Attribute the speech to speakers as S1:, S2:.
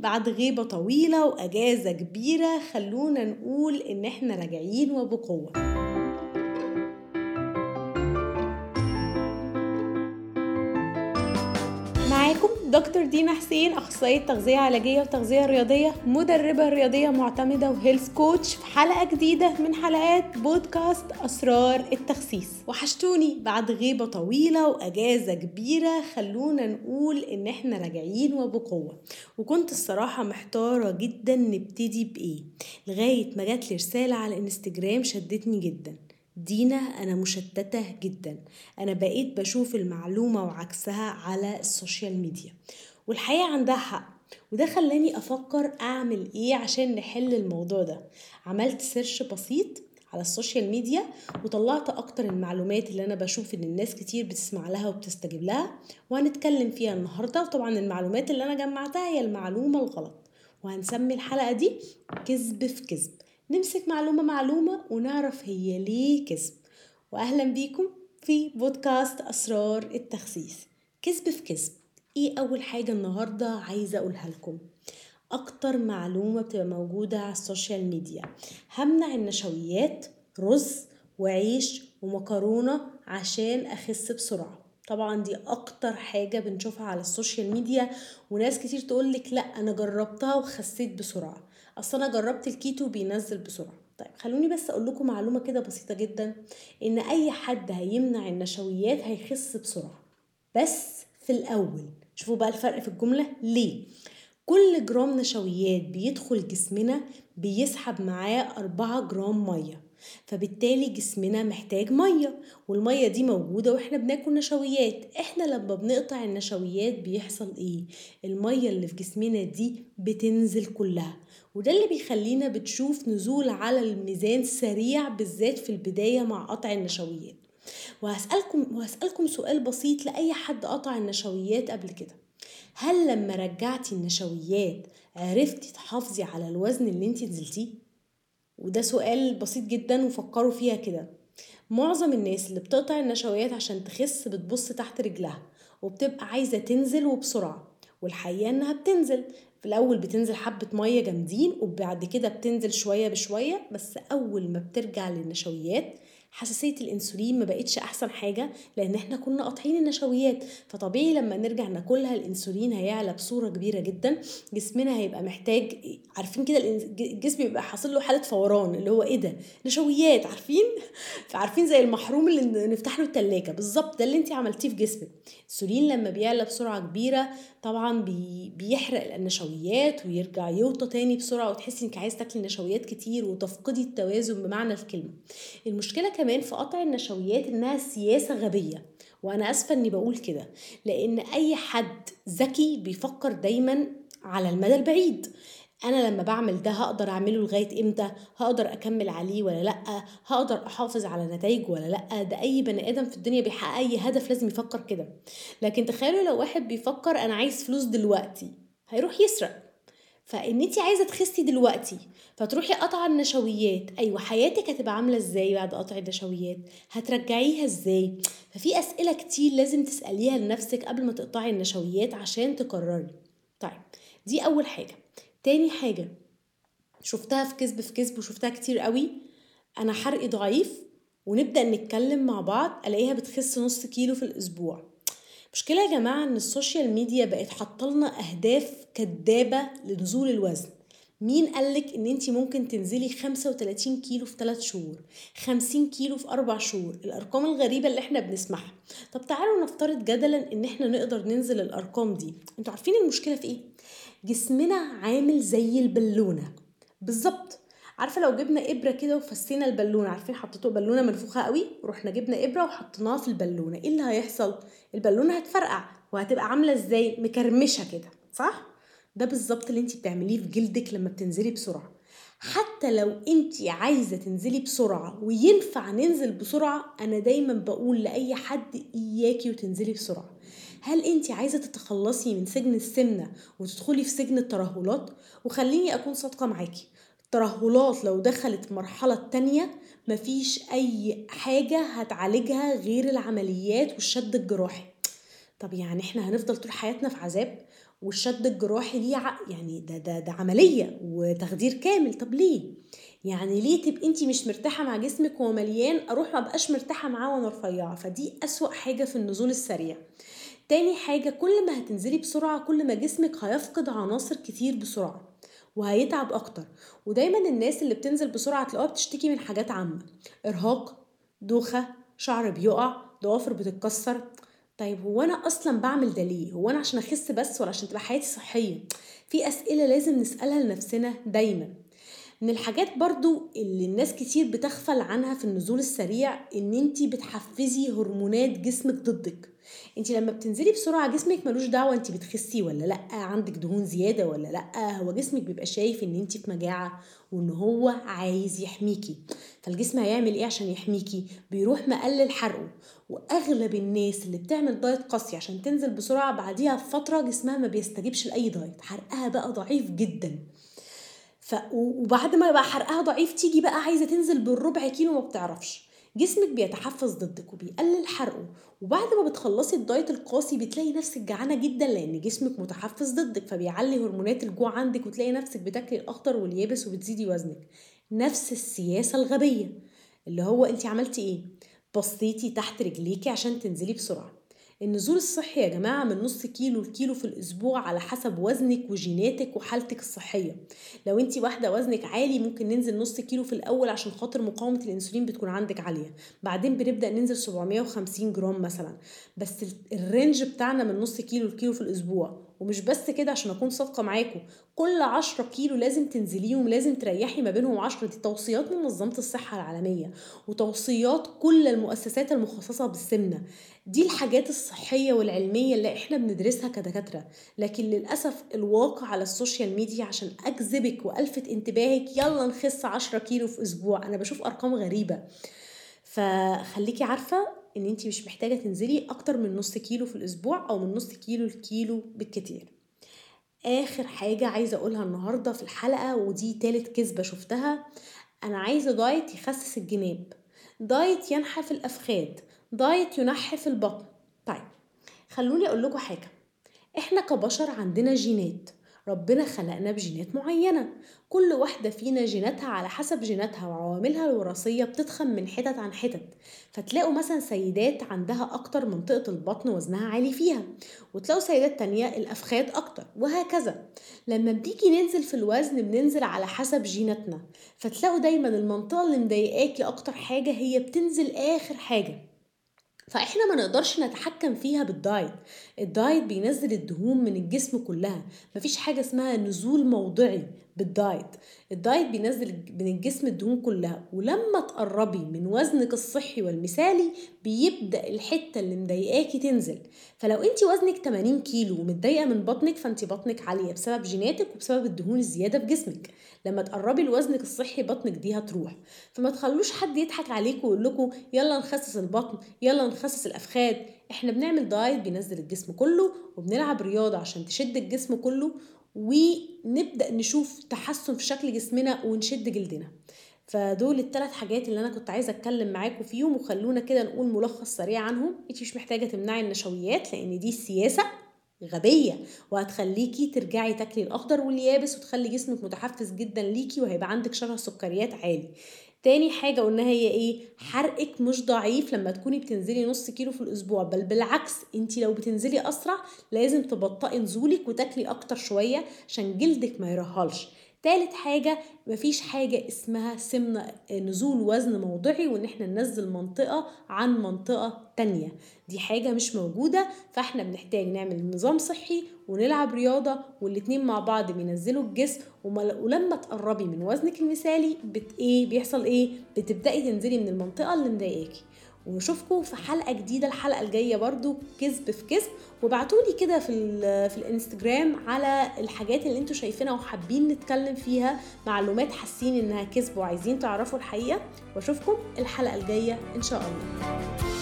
S1: بعد غيبة طويلة وأجازة كبيرة خلونا نقول إن إحنا راجعين وبقوة. معاكم دكتور دينا حسين أخصائية تغذية علاجية وتغذية رياضية مدربة رياضية معتمدة وهيلث كوتش في حلقة جديدة من حلقات بودكاست أسرار التخسيس. وحشتوني بعد غيبة طويلة وأجازة كبيرة خلونا نقول إن إحنا راجعين وبقوة. وكنت الصراحة محتارة جدا نبتدي بإيه. لغاية ما جات لي رسالة على الإنستجرام شدتني جدا. دينا أنا مشتتة جدا. أنا بقيت بشوف المعلومة وعكسها على السوشيال ميديا. والحقيقة عندها حق وده خلاني أفكر أعمل إيه عشان نحل الموضوع ده. عملت search بسيط على السوشيال ميديا وطلعت أكتر المعلومات اللي أنا بشوف إن الناس كتير بتسمع لها وبتستجيب لها وهنتكلم فيها النهاردة. وطبعا المعلومات اللي أنا جمعتها هي المعلومة الغلط. وهنسمي الحلقة دي كذب في كذب. نمسك معلومة معلومة ونعرف هي ليه كذب. وأهلا بيكم في بودكاست أسرار التخسيس. كذب في كذب. إيه أول حاجة النهاردة عايزة أقولها لكم؟ أكتر معلومة بتبقى موجودة على السوشيال ميديا. همنع النشويات رز وعيش ومكرونة عشان أخس بسرعة. طبعا دي أكتر حاجة بنشوفها على السوشيال ميديا. وناس كتير تقولك لأ أنا جربتها وخسيت بسرعة. أصل أنا جربت الكيتو بينزل بسرعة. طيب خلوني بس أقول لكم معلومة كده بسيطة جدا إن أي حد هيمنع النشويات هيخس بسرعة. بس في الأول شوفوا بقى الفرق في الجملة ليه؟ كل جرام نشويات بيدخل جسمنا بيسحب معاه أربعة جرام مية. فبالتالي جسمنا محتاج مية والمية دي موجودة وإحنا بناكل نشويات. إحنا لما بنقطع النشويات بيحصل إيه؟ المية اللي في جسمنا دي بتنزل كلها وده اللي بيخلينا بتشوف نزول على الميزان سريع بالذات في البداية مع قطع النشويات. وهسألكم وهسألكم سؤال بسيط لأي حد قطع النشويات قبل كده. هل لما رجعتي النشويات عرفتي تحافظي على الوزن اللي انت نزلتيه؟ وده سؤال بسيط جدا وفكروا فيها كده. معظم الناس اللي بتقطع النشويات عشان تخس بتبص تحت رجلها وبتبقى عايزة تنزل وبسرعة والحقيقة إنها بتنزل. في الأول بتنزل حبة مية جامدين وبعد كده بتنزل شوية بشوية بس أول ما بترجع للنشويات حساسية الإنسولين ما بقتش أحسن حاجة لأن إحنا كنا قاطعين النشويات. فطبيعي لما نرجع ناكلها الإنسولين هيعلى بصورة كبيرة جدا. جسمنا هيبقى محتاج عارفين كده الجسم بيبقى حاصل له حالة فوران اللي هو إيه ده؟ نشويات عارفين؟ فعارفين زي المحروم اللي نفتح له التلاجة. بالظبط ده اللي انت عملتيه في جسمك. الإنسولين لما بيعلى بسرعة كبيرة طبعا بي بيحرق النشويات ويرجع يوطى تاني بسرعة وتحسي إنك عايز تاكلي نشويات كتير وتفقدي التوازن بمعنى الكلمة. المشكلة كمان في قطع النشويات إنها سياسة غبية. وأنا آسفة إني بقول كده لأن أي حد ذكي بيفكر دايما على المدى البعيد. أنا لما بعمل ده هقدر أعمله لغاية إمتى؟ هقدر أكمل عليه ولا لأ؟ هقدر أحافظ على نتائجه ولا لأ؟ ده أي بني آدم في الدنيا بيحقق أي هدف لازم يفكر كده. لكن تخيلوا لو واحد بيفكر أنا عايز فلوس دلوقتي هيروح يسرق. فإن انت عايزة تخسي دلوقتي فتروحي قاطعة النشويات. أيوه حياتك هتبقى عاملة إزاي بعد قطع النشويات؟ هترجعيها إزاي؟ ففي أسئلة كتير لازم تسأليها لنفسك قبل ما تقطعي النشويات عشان تقرري. طيب دي أول حاجة. تاني حاجة شفتها في كذب في كذب وشفتها كتير قوي. أنا حرقي ضعيف ونبدأ نتكلم مع بعض ألاقيها بتخس نص كيلو في الأسبوع. مشكلة يا جماعة إن السوشيال ميديا بقت حاطلنا أهداف كدابة لنزول الوزن. مين قالك إن انت ممكن تنزلي 35 كيلو في 3 شهور 50 كيلو في 4 شهور؟ الأرقام الغريبة اللي إحنا بنسمعها. طب تعالوا نفترض جدلا إن إحنا نقدر ننزل الأرقام دي. أنتوا عارفين المشكلة في إيه؟ جسمنا عامل زي البالونة. بالظبط. عارفة لو جبنا إبرة كده وفسينا البالونة عارفين حطيتوا بالونة منفوخة قوي؟ ورحنا جبنا إبرة وحطيناها في البالونة. إيه اللي هيحصل؟ البالونة هتفرقع وهتبقى عاملة إزاي؟ مكرمشة كده صح؟ ده بالظبط اللي انت بتعمليه في جلدك لما بتنزلي بسرعة. حتى لو انت عايزة تنزلي بسرعة وينفع ننزل بسرعة أنا دايما بقول لأي حد إياكي وتنزلي بسرعة. هل انت عايزة تتخلصي من سجن السمنة وتدخلي في سجن الترهلات؟ وخليني أكون صادقة معاكي الترهلات لو دخلت مرحلة تانية مفيش أي حاجة هتعالجها غير العمليات والشد الجراحي. طب يعني إحنا هنفضل طول حياتنا في عذاب والشد الجراحي ليه يعني ده ده ده عملية وتخدير كامل. طب ليه؟ يعني ليه تبقي انت مش مرتاحة مع جسمك وهو مليان أروح ما بقاش مرتاحة معاه وأنا رفيعة؟ فدي أسوأ حاجة في النزول السريع. تاني حاجة كل ما هتنزلي بسرعة كل ما جسمك هيفقد عناصر كتير بسرعة. وهيتعب أكتر. ودايما الناس اللي بتنزل بسرعة تلاقوها بتشتكي من حاجات عامة. إرهاق دوخة شعر بيقع ضوافر بتتكسر. طيب هو أنا أصلا بعمل ده ليه؟ هو أنا عشان أخس بس ولا عشان تبقى حياتي صحية؟ في أسئلة لازم نسألها لنفسنا دايما. من الحاجات برضو اللي الناس كتير بتغفل عنها في النزول السريع إن أنتي بتحفزي هرمونات جسمك ضدك. انت لما بتنزلي بسرعة جسمك ملوش دعوة انت بتخسي ولا لأ عندك دهون زيادة ولا لأ هو جسمك بيبقى شايف ان انت في مجاعة وان هو عايز يحميكي. فالجسم هيعمل إيه عشان يحميكي؟ بيروح مقلل حرقه. واغلب الناس اللي بتعمل دايت قاسي عشان تنزل بسرعة بعديها بفترة جسمها ما بيستجيبش لأي دايت حرقها بقى ضعيف جدا. ف... وبعد ما بقى حرقها ضعيف تيجي بقى عايزة تنزل بالربع كيلو ما بتعرفش. جسمك بيتحفز ضدك وبيقلل حرقه وبعد ما بتخلصي الدايت القاسي بتلاقي نفسك جعانة جدا لأن جسمك متحفز ضدك فبيعلي هرمونات الجوع عندك وتلاقي نفسك بتاكلي الأخضر واليابس وبتزيدي وزنك. نفس السياسة الغبية اللي هو انت عملتي إيه؟ بصيتي تحت رجليكي عشان تنزلي بسرعة. النزول الصحي يا جماعة من نص كيلو لكيلو في الأسبوع على حسب وزنك وجيناتك وحالتك الصحية. لو انت واحدة وزنك عالي ممكن ننزل نص كيلو في الأول عشان خاطر مقاومة الأنسولين بتكون عندك عالية. بعدين بنبدأ ننزل 750 جرام مثلا. بس الرينج بتاعنا من نص كيلو لكيلو في الأسبوع. ومش بس كده عشان أكون صادقة معاكم كل 10 كيلو لازم تنزليهم لازم تريحي ما بينهم 10 دي توصيات من منظمة الصحة العالمية وتوصيات كل المؤسسات المخصصة بالسمنة. دي الحاجات الصحية والعلمية اللي إحنا بندرسها كدكاترة. لكن للأسف الواقع على السوشيال ميديا عشان أجذبك وألفت انتباهك يلا نخس 10 كيلو في أسبوع. أنا بشوف أرقام غريبة. فخليكي عارفة إن انت مش محتاجة تنزلي أكتر من نص كيلو في الأسبوع أو من نص كيلو لكيلو بالكتير. آخر حاجة عايزة أقولها النهارده في الحلقة ودي تالت كذبة شفتها. أنا عايزة دايت يخسس الجناب. دايت ينحف الافخاذ دايت ينحف البطن. طيب خلوني أقول لكم حاجة. إحنا كبشر عندنا جينات. ربنا خلقنا بجينات معينة. كل واحدة فينا جيناتها على حسب جيناتها وعواملها الوراثية بتتخن من حتت عن حتت. فتلاقوا مثلا سيدات عندها أكتر منطقة البطن وزنها عالي فيها وتلاقوا سيدات تانية الأفخاذ أكتر وهكذا. لما بنيجي ننزل في الوزن بننزل على حسب جيناتنا. فتلاقوا دايما المنطقة اللي مضايقاكي أكتر حاجة هي بتنزل آخر حاجة. فاحنا ما نقدرش نتحكم فيها بالدايت. الدايت بينزل الدهون من الجسم كلها. مفيش حاجة اسمها نزول موضعي بالدايت. الدايت بينزل من الجسم الدهون كلها. ولما تقربي من وزنك الصحي والمثالي بيبدأ الحتة اللي مضايقاكي تنزل. فلو انت وزنك 80 كيلو ومتضايقة من بطنك فانت بطنك عالية بسبب جيناتك وبسبب الدهون الزيادة في جسمك. لما تقربي لوزنك الصحي بطنك دي هتروح. فما تخلوش حد يضحك عليكم ويقول لكم يلا نخسس البطن يلا نخسس الافخاذ إحنا بنعمل دايت بينزل الجسم كله وبنلعب رياضة عشان تشد الجسم كله ونبدأ نشوف تحسن في شكل جسمنا ونشد جلدنا. فدول الثلاث حاجات اللي أنا كنت عايزة أتكلم معاكم فيهم وخلونا كده نقول ملخص سريع عنهم. انت مش محتاجة تمنعي النشويات لأن دي السياسة غبية وهتخليكي ترجعي تاكلي الأخضر واليابس وتخلي جسمك متحفز جدا ليكي وهيبقى عندك شره سكريات عالي. تاني حاجة قلناها هي إيه؟ حرقك مش ضعيف لما تكوني بتنزلي نص كيلو في الأسبوع بل بالعكس أنت لو بتنزلي أسرع لازم تبطئي نزولك وتاكلي أكتر شوية عشان جلدك ما يرهلش. تالت حاجة مفيش حاجة اسمها سمنة نزول وزن موضعي وإن إحنا ننزل منطقة عن منطقة تانية. دي حاجة مش موجودة فإحنا بنحتاج نعمل نظام صحي ونلعب رياضة والاتنين مع بعض بينزلوا الجسم ولما تقربي من وزنك المثالي بت إيه بيحصل إيه؟ بتبدأي تنزلي من المنطقة اللي مضايقاكي. ونشوفكم في حلقة جديدة الحلقة الجاية برضو كذب في كذب. وابعتولي كده في في الانستجرام على الحاجات اللي أنتوا شايفينها وحابين نتكلم فيها معلومات حاسين إنها كذب وعايزين تعرفوا الحقيقة. وأشوفكم الحلقة الجاية إن شاء الله.